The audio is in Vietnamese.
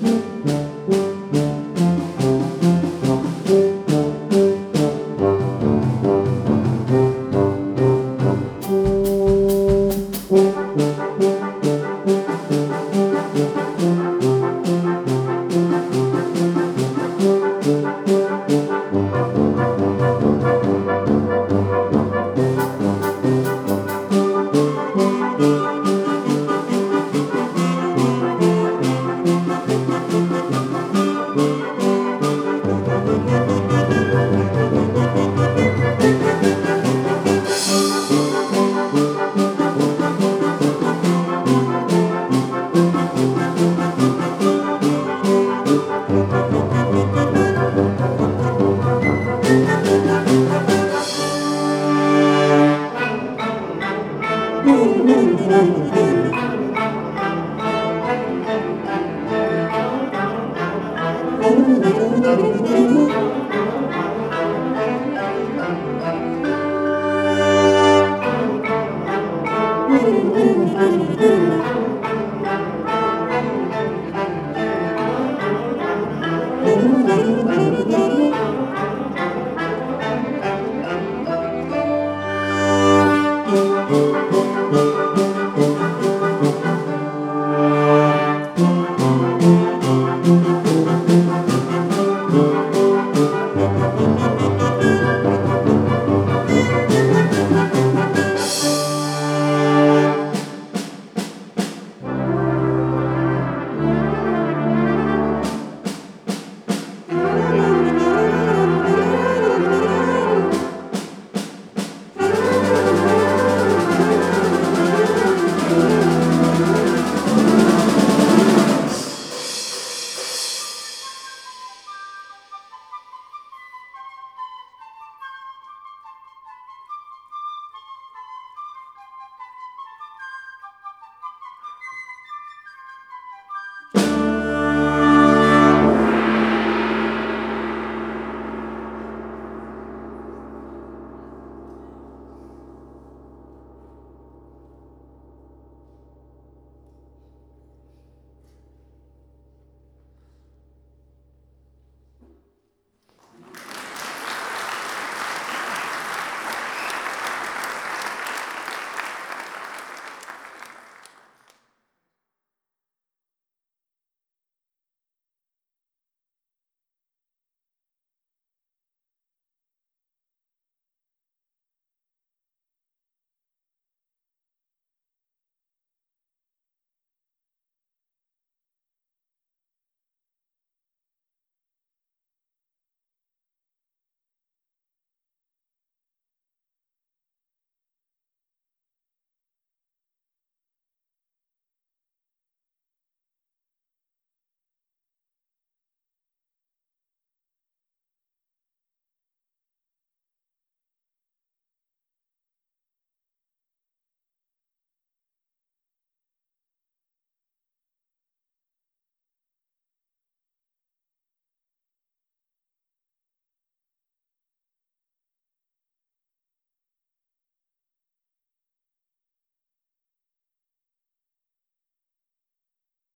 Música Thank you.